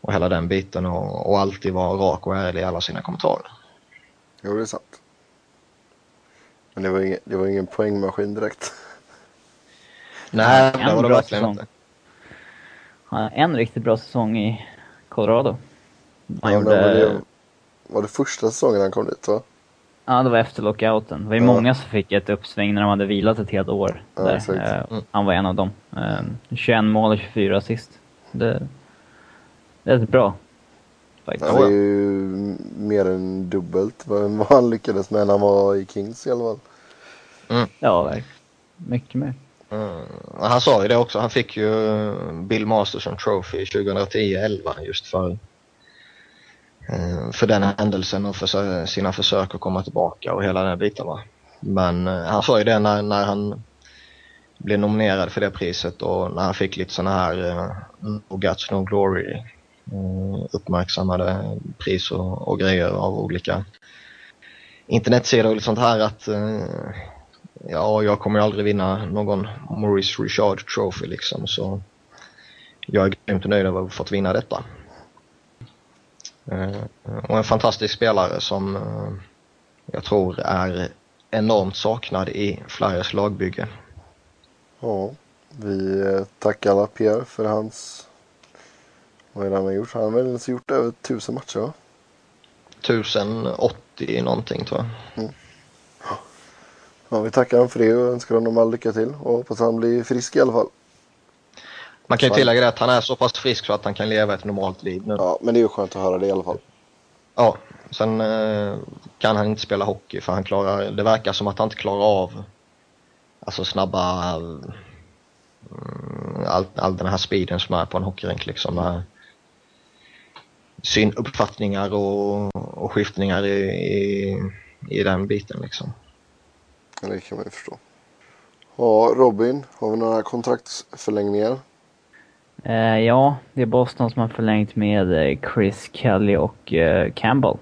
och hela den biten och, och alltid var rak och ärlig i alla sina kommentarer. Jo, det är sant. Men det var ingen, det var ingen poängmaskin direkt. Nej, det var det verkligen säsong. inte. En riktigt bra säsong i Colorado. Han ja, gjorde... var, det, var det första säsongen han kom dit va? Ja, det var efter lockouten. Det var ju ja. många som fick ett uppsving när de hade vilat ett helt år. Ja, där. Mm. Han var en av dem. 21 mål och 24 assist. Det, det är bra. Faktiskt. det är ju mer än dubbelt vad han lyckades med när han var i Kings i alla fall. Mm. Ja, verkligen. Mycket mer. Mm. Han sa ju det också. Han fick ju Bill Masterson Trophy 2010-11 just för Eh, Eh, för den händelsen och för sina försök att komma tillbaka och hela den biten. Va? Men eh, han sa ju det när, när han blev nominerad för det priset och när han fick lite sådana här uh, No Guts No Glory uh, uppmärksammade pris och, och, grejer av olika internetsidor och lite sånt här att uh, ja, jag kommer ju aldrig vinna någon Maurice Richard Trophy liksom så jag är grymt nöjd över att ha fått vinna detta. Eh, och en fantastisk spelare som eh, jag tror är enormt saknad i Flyers lagbygge. Ja, vi eh, tackar Pierre för hans... Vad är det han har gjort? Han har väl gjort över tusen matcher va? 1080 någonting tror jag. Mm. Ja, vi tackar honom för det och önskar honom all lycka till och hoppas han blir frisk i alla fall. Man kan ju tillägga det att han är så pass frisk så att han kan leva ett normalt liv nu. Ja, men det är ju skönt att höra det i alla fall. Ja, sen eh, kan han inte spela hockey för han klarar, det verkar som att han inte klarar av alltså snabba, mm, all, all den här speeden som är på en hockeyrink liksom. Med syn, uppfattningar och, och skiftningar i, i, i den biten liksom. Ja, det kan man ju förstå. Ja, Robin, har vi några kontraktsförlängningar? Uh, ja, det är Boston som har förlängt med eh, Chris Kelly och uh, Campbell.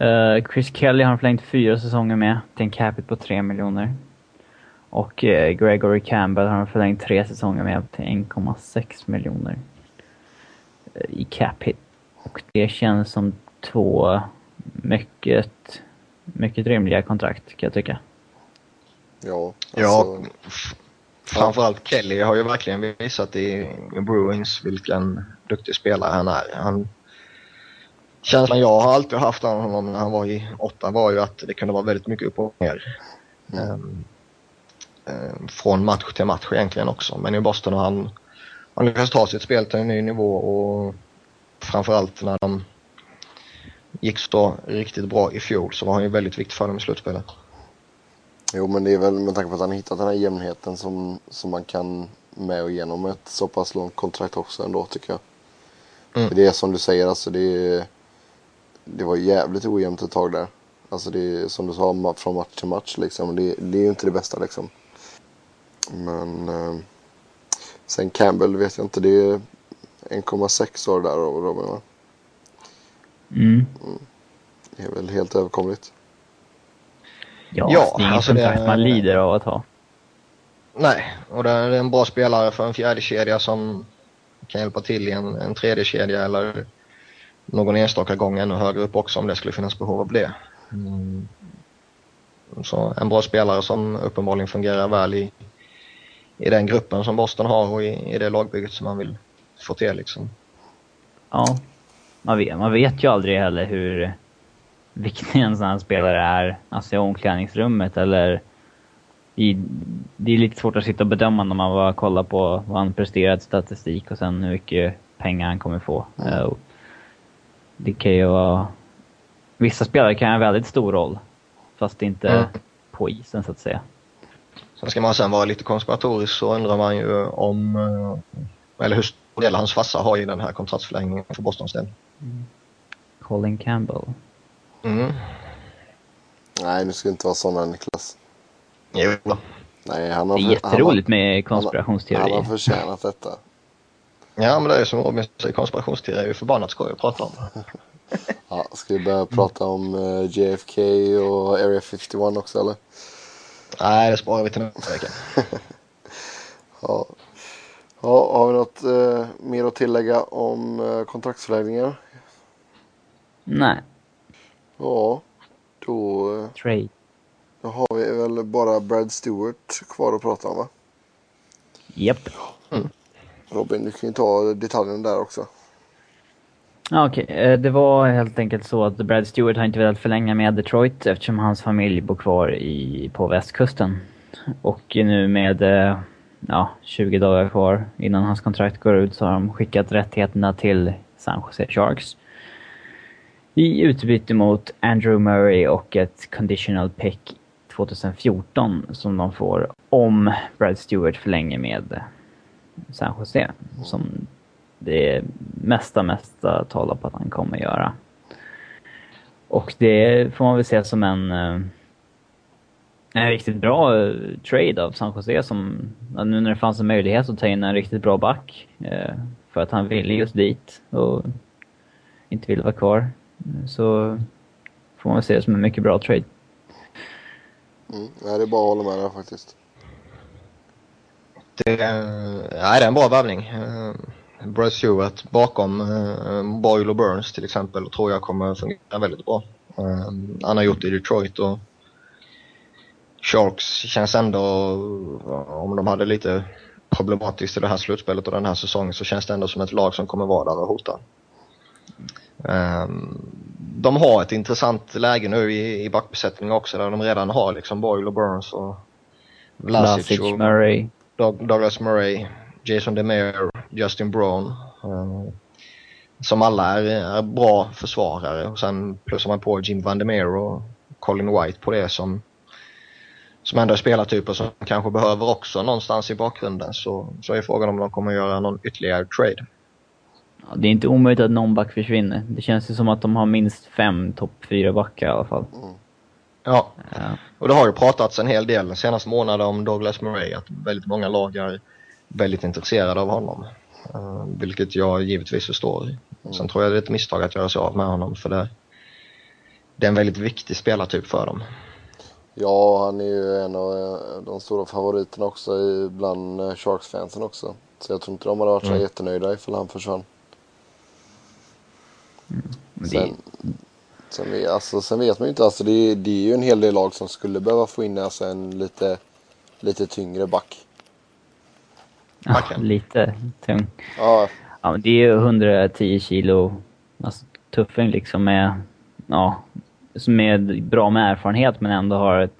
Uh, Chris Kelly har förlängt fyra säsonger med till en capita på 3 miljoner. Och Gregory Campbell har förlängt tre säsonger med till 1,6 miljoner i cap hit. Och det känns som två mycket, mycket rimliga kontrakt kan jag tycka. Ja, alltså... ja Framförallt Kelly har ju verkligen visat i, Bruins vilken duktig spelare han är. Han, känslan jag har alltid haft av honom när han var i åtta var ju att det kunde vara väldigt mycket upp och ner. Um, um, från match till match egentligen också. Men i Boston har han, han lyckats ta sitt spel till en ny nivå och framförallt när de gick så riktigt bra i fjol så var han ju väldigt viktig för dem i slutspelet. Jo, men det är väl med tanke på att han har hittat den här jämnheten som, som man kan med och genom ett så pass långt kontrakt också ändå tycker jag. Mm. Det är som du säger, alltså det, det var jävligt ojämnt ett tag där. Alltså det är som du sa, från match till match liksom. Det, det är ju inte det bästa liksom. Men eh, sen Campbell vet jag inte, det är 1,6 år där Robin va? Mm. mm. Det är väl helt överkomligt. Ja, ja det är inget alltså kontrakt det... man lider av att ha. Nej, och det är en bra spelare för en fjärde kedja som kan hjälpa till i en, en tredje kedja eller någon enstaka gång ännu högre upp också om det skulle finnas behov av det. Mm. Så en bra spelare som uppenbarligen fungerar väl i, i den gruppen som Boston har och i, i det lagbygget som man vill få till liksom. Ja, man vet, man vet ju aldrig heller hur viktig en sån här spelare är, alltså i omklädningsrummet eller i, det är lite svårt att sitta och bedöma när man bara kollar på vad han presterat statistik och sen hur mycket pengar han kommer få. Mm. det kan ju vara... Vissa spelare kan ha en väldigt stor roll, fast inte mm. på isen så att säga. Sen ska man sen vara lite konspiratorisk så undrar man ju om, eh, eller hur stor del hans farsa har i den här kontraktsförlängningen för Bostons del. Mm. Colin Campbell. Mm. Nej, nu ska inte vara sådana Niklas. Jo. Nej, han har, det är jätteroligt han, med konspirationsteorier. Han, han har förtjänat detta. Ja, men det är som Robin säger, konspirationsteorier är ju förbannat skoj att prata om. ja, ska vi börja prata om uh, eh, JFK och Area 51 också eller? Nej, det sparar vi till nästa vecka. ja. ja, har vi något uh, mer att tillägga om uh, kontraktsförlängningar? Nej. Ja, då... Uh, Trade. Då har vi väl bara Brad Stewart kvar att prata om va? Japp. Mm. Robin, du kan ju ta detaljerna där också. Ja, Okej, okay. Eh, det var helt enkelt så att Brad Stewart har inte velat förlänga med Detroit eftersom hans familj bor kvar i, på västkusten. Och nu med eh, ja, 20 dagar kvar innan hans kontrakt går ut så har de skickat rättigheterna till San Jose Sharks. I utbyte mot Andrew Murray och ett conditional pick 2014 som de får om Brad Stewart förlänger med San Jose. Som det mesta, mesta talar på att han kommer göra. Och det får man väl se som en, eh, en riktigt bra eh, trade av San Jose som, nu när det fanns en möjlighet att ta in en riktigt bra back. Eh, för att han ville just dit och inte ville vara kvar. Så får man se det som en mycket bra trade. Mm. Nej, det är bara att hålla med där faktiskt. Det, ja, det är en bra värvning. Uh, Bryce Stewart bakom uh, Boyle och Burns till exempel tror jag kommer fungera väldigt bra. Uh, han har gjort det i Detroit och Sharks känns ändå, om de hade lite problematiskt i det här slutspelet och den här säsongen så känns det ändå som ett lag som kommer vara där och hota. Um, de har ett intressant läge nu i, i backbesättningen också där de redan har liksom Boyle och Burns och Vlasic, och Murray. Douglas Murray, Jason DeMere, Justin Brown. Um, som alla är, är bra försvarare och sen plussar man på Jim Van Vandermeer och Colin White på det som som ändå är spelartyper som kanske behöver också någonstans i bakgrunden så, så är frågan om de kommer göra någon ytterligare trade. Ja, det är inte omöjligt att någon back försvinner. Det känns ju som att de har minst fem topp fyra backar i alla fall. Mm. Ja. ja. och det har ju pratats en hel del senaste månaden om Douglas Murray, att väldigt många lag är väldigt intresserade av honom. Uh, vilket jag givetvis förstår. Mm. Sen tror jag det är ett misstag att göra sig av med honom för det, det är en väldigt viktig spelartyp för dem. Ja, han är ju en av eh, de stora favoriterna också bland eh, Sharks-fansen också. Så jag tror inte de hade varit så mm. jättenöjda ifall han försvann. Mm. Sen, sen, alltså, sen vet man ju inte, alltså, det, det är ju en hel del lag som skulle behöva få in alltså, en lite, lite tyngre back. Ja, lite tung. Ja. ja det är ju 110 kilo alltså, tuffing liksom med, ja, som är bra med erfarenhet men ändå har ett,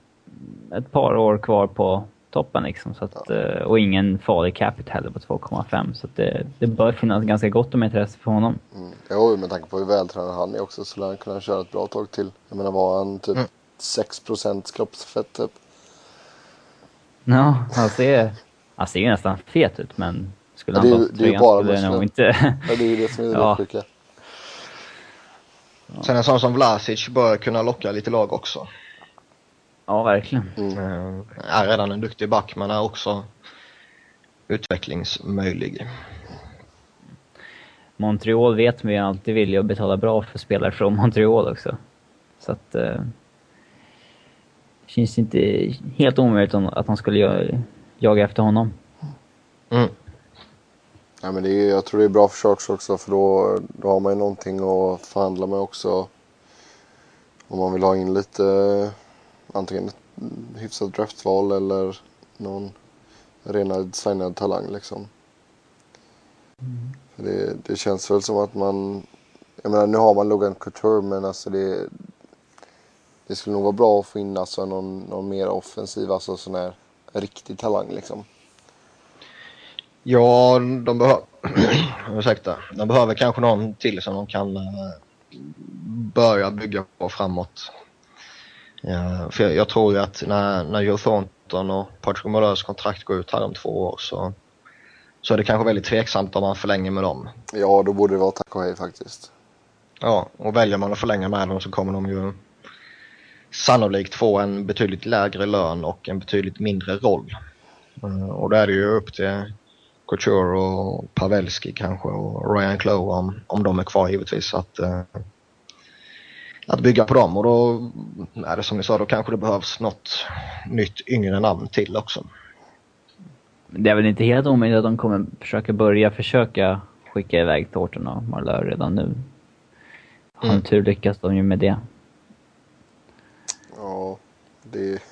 ett par år kvar på toppen liksom. Så att, ja. Eh, och ingen farlig capita heller på 2,5. Så det, det bör finnas ganska gott om intresse för honom. Mm. Jo, med tanke på hur vältränad han är också så lär han kunna köra ett bra tag till. Jag menar, var han typ mm. 6% kroppsfett typ? Ja, han ser, han ser ju nästan fet ut men skulle han ja, det, det är ju bara skulle nog inte... ja, det är ju det som är det ja. sjuka. Sen en sån som Vlasic bör kunna locka lite lag också. Ja, verkligen. Mm. Eh, är redan en duktig back men är också utvecklingsmöjlig. Montreal vet man ju alltid vill ju betala bra för spelare från Montreal också. Så att... Eh, det känns inte helt omöjligt att han skulle jaga efter honom. Mm. Ja, men det är, jag tror det är bra för Sharks också för då, då har man ju någonting att förhandla med också. Om man vill ha in lite antingen ett hyfsat draftval eller någon renad signad talang liksom. Mm. Det, det, känns väl som att man, jag menar nu har man Logan Couture men alltså det, det skulle nog vara bra att få in alltså någon, någon mer offensiv, alltså sån här riktig talang liksom. Ja, de behöver, ursäkta, de behöver kanske någon till som de kan uh, börja bygga på framåt. Uh, för jag, jag, tror ju att när, när Joe Thornton och Patrick Moleurs kontrakt går ut här om två år så, så är det kanske väldigt tveksamt om man förlänger med dem. Ja, då borde det vara tack och hej faktiskt. Ja, och väljer man att förlänga med dem så kommer de ju sannolikt få en betydligt lägre lön och en betydligt mindre roll. Uh, och då är det ju upp till Couture och Pavelski kanske och Ryan Clough om, om de är kvar givetvis att, uh, att bygga på dem och då är det som ni sa, då kanske det behövs något nytt yngre namn till också. Det är väl inte helt omöjligt att de kommer försöka börja försöka skicka iväg Thornton och Marlör redan nu. Har mm. tur lyckas de ju med det. Ja, det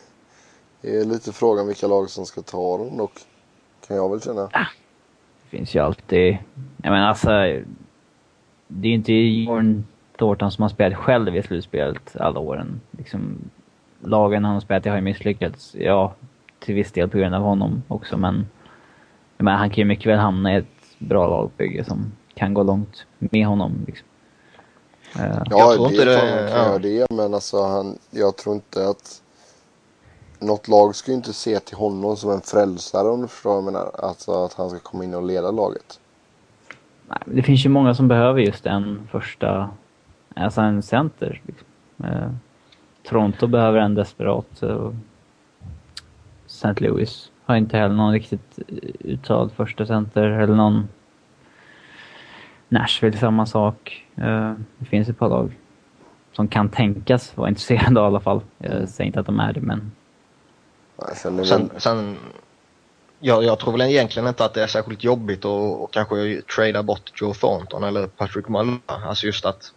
är lite frågan vilka lag som ska ta dem dock. Kan jag väl känna. Ah, det finns ju alltid... Jag menar alltså... Det är inte Jorn Thornton som har spelat själv i slutspelet alla åren. Liksom, lagen han har spelat i har ju misslyckats. Ja, till viss del på grund av honom också men... Menar, han kan ju mycket väl hamna i ett bra lagbygge som kan gå långt med honom. Liksom. Uh, ja, jag tror det inte det. kan ja. göra det, men alltså han, jag tror inte att något lag ska ju inte se till honom som en frälsare om du förstår vad jag menar. Alltså att han ska komma in och leda laget. Nej, det finns ju många som behöver just en första, alltså en center. Liksom. Eh, Toronto behöver en desperat. Eh, St. Louis har inte heller någon riktigt uttalad första center eller någon Nashville samma sak. Eh, det finns ett par lag som kan tänkas vara intresserade i alla fall. Jag säger inte att de är det, men Sen, sen, sen jag, jag, tror väl egentligen inte att det är särskilt jobbigt att, att kanske trada bort Joe Thornton eller Patrick Muller. Alltså just att,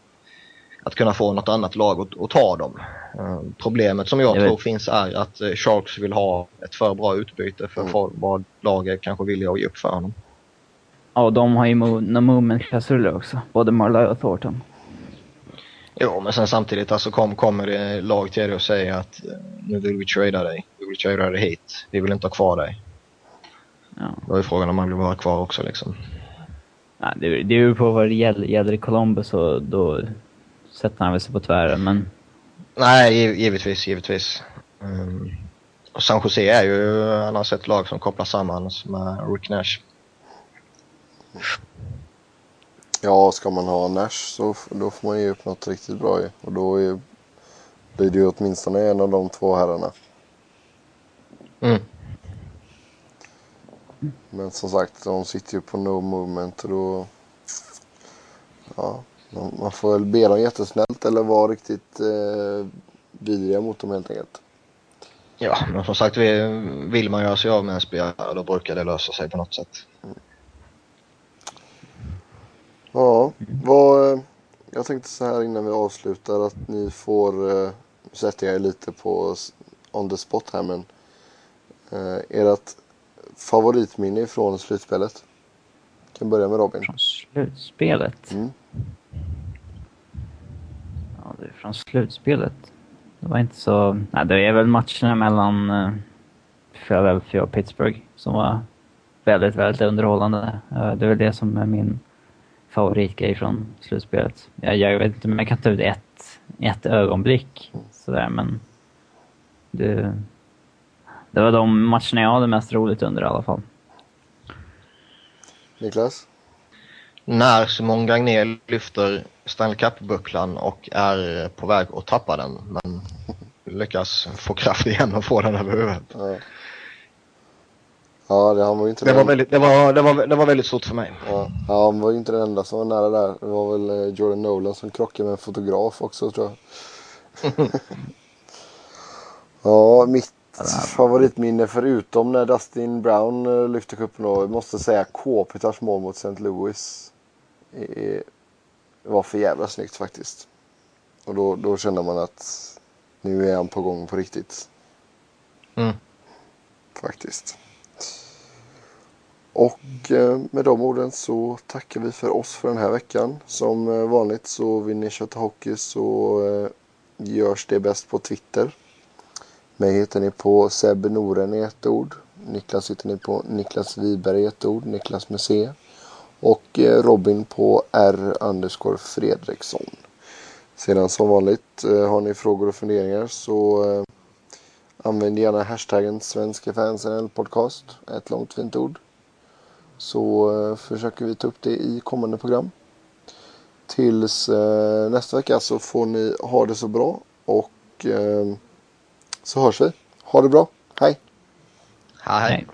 att kunna få något annat lag att, att ta dem. Uh, problemet som jag, jag tror vet. finns är att uh, Sharks vill ha ett för bra utbyte för mm. vad laget kanske vill ge upp för honom. Ja, de har ju movement-klausuler också. Både Marlowe och Thornton. Jo, men sen samtidigt alltså kom, kommer det lag till dig och säger att eh, nu vill vi trada dig. Vi vill trada dig hit. Vi vill inte ha kvar dig. Ja. Då är frågan om man vill vara kvar också liksom. Ja, det, det beror på vad det gäller. Gäller det Columbus så då sätter han väl sig på tvären, men... Nej, givetvis, givetvis. Um, och San Jose är ju annars ett lag som kopplas samman med Rick Nash. Ja, ska man ha Nash så då får man ge upp något riktigt bra i. Och då är, blir det ju åtminstone en av de två herrarna. Mm. Men som sagt, de sitter ju på no movement och då... Ja, man får väl be dem jättesnällt eller vara riktigt eh, vidriga mot dem helt enkelt. Ja, men som sagt, vill man göra sig av med en spelare då brukar det lösa sig på något sätt. Mm. Ja, vad, jag tänkte så här innan vi avslutar att ni får uh, sätta er lite på on the spot här men uh, ert favoritminne från slutspelet? Jag kan börja med Robin. Från slutspelet? Mm. Ja, det är från slutspelet. Det var inte så... Nej, det är väl matcherna mellan uh, Philadelphia och Pittsburgh som var väldigt, väldigt underhållande. Uh, det är väl det som är min favoritgrej från slutspelet. Jag, jag vet inte om jag kan ta ut ett, ett ögonblick sådär, men det, det var de matcherna jag hade mest roligt under i alla fall. Niklas? När Simon Gagné lyfter Stanley Cup-bucklan och är på väg att tappa den, men lyckas få kraft igen och få den över huvudet. Ja. Ja, det, han var ju inte det, var väldigt, det, var, det, var, det var väldigt stort för mig. Ja, han var ju inte den enda som var nära där. Det var väl eh, Jordan Nolan som krockade med en fotograf också tror jag. ja, mitt favoritminne förutom när Dustin Brown eh, lyfte cupen då, måste säga Kåpitars mål mot St. Louis. Det var för jävla snyggt faktiskt. Och då, då kände man att nu är han på gång på riktigt. Mm. Faktiskt. Och eh, med de orden så tackar vi för oss för den här veckan. Som eh, vanligt så vill ni köta hockey så eh, görs det bäst på Twitter. Mig hittar ni på Seb Noren i ett ord. Niklas hittar ni på Niklas Wiberg i ett ord. Niklas med C. Och eh, Robin på R. Underscore Fredriksson. Sedan som vanligt eh, har ni frågor och funderingar så eh, använd gärna hashtaggen Svenska fans podcast. Ett långt fint ord så försöker vi ta upp det i kommande program. Tills nästa vecka så får ni ha det så bra och så hörs vi. Ha det bra. Hej! Hej!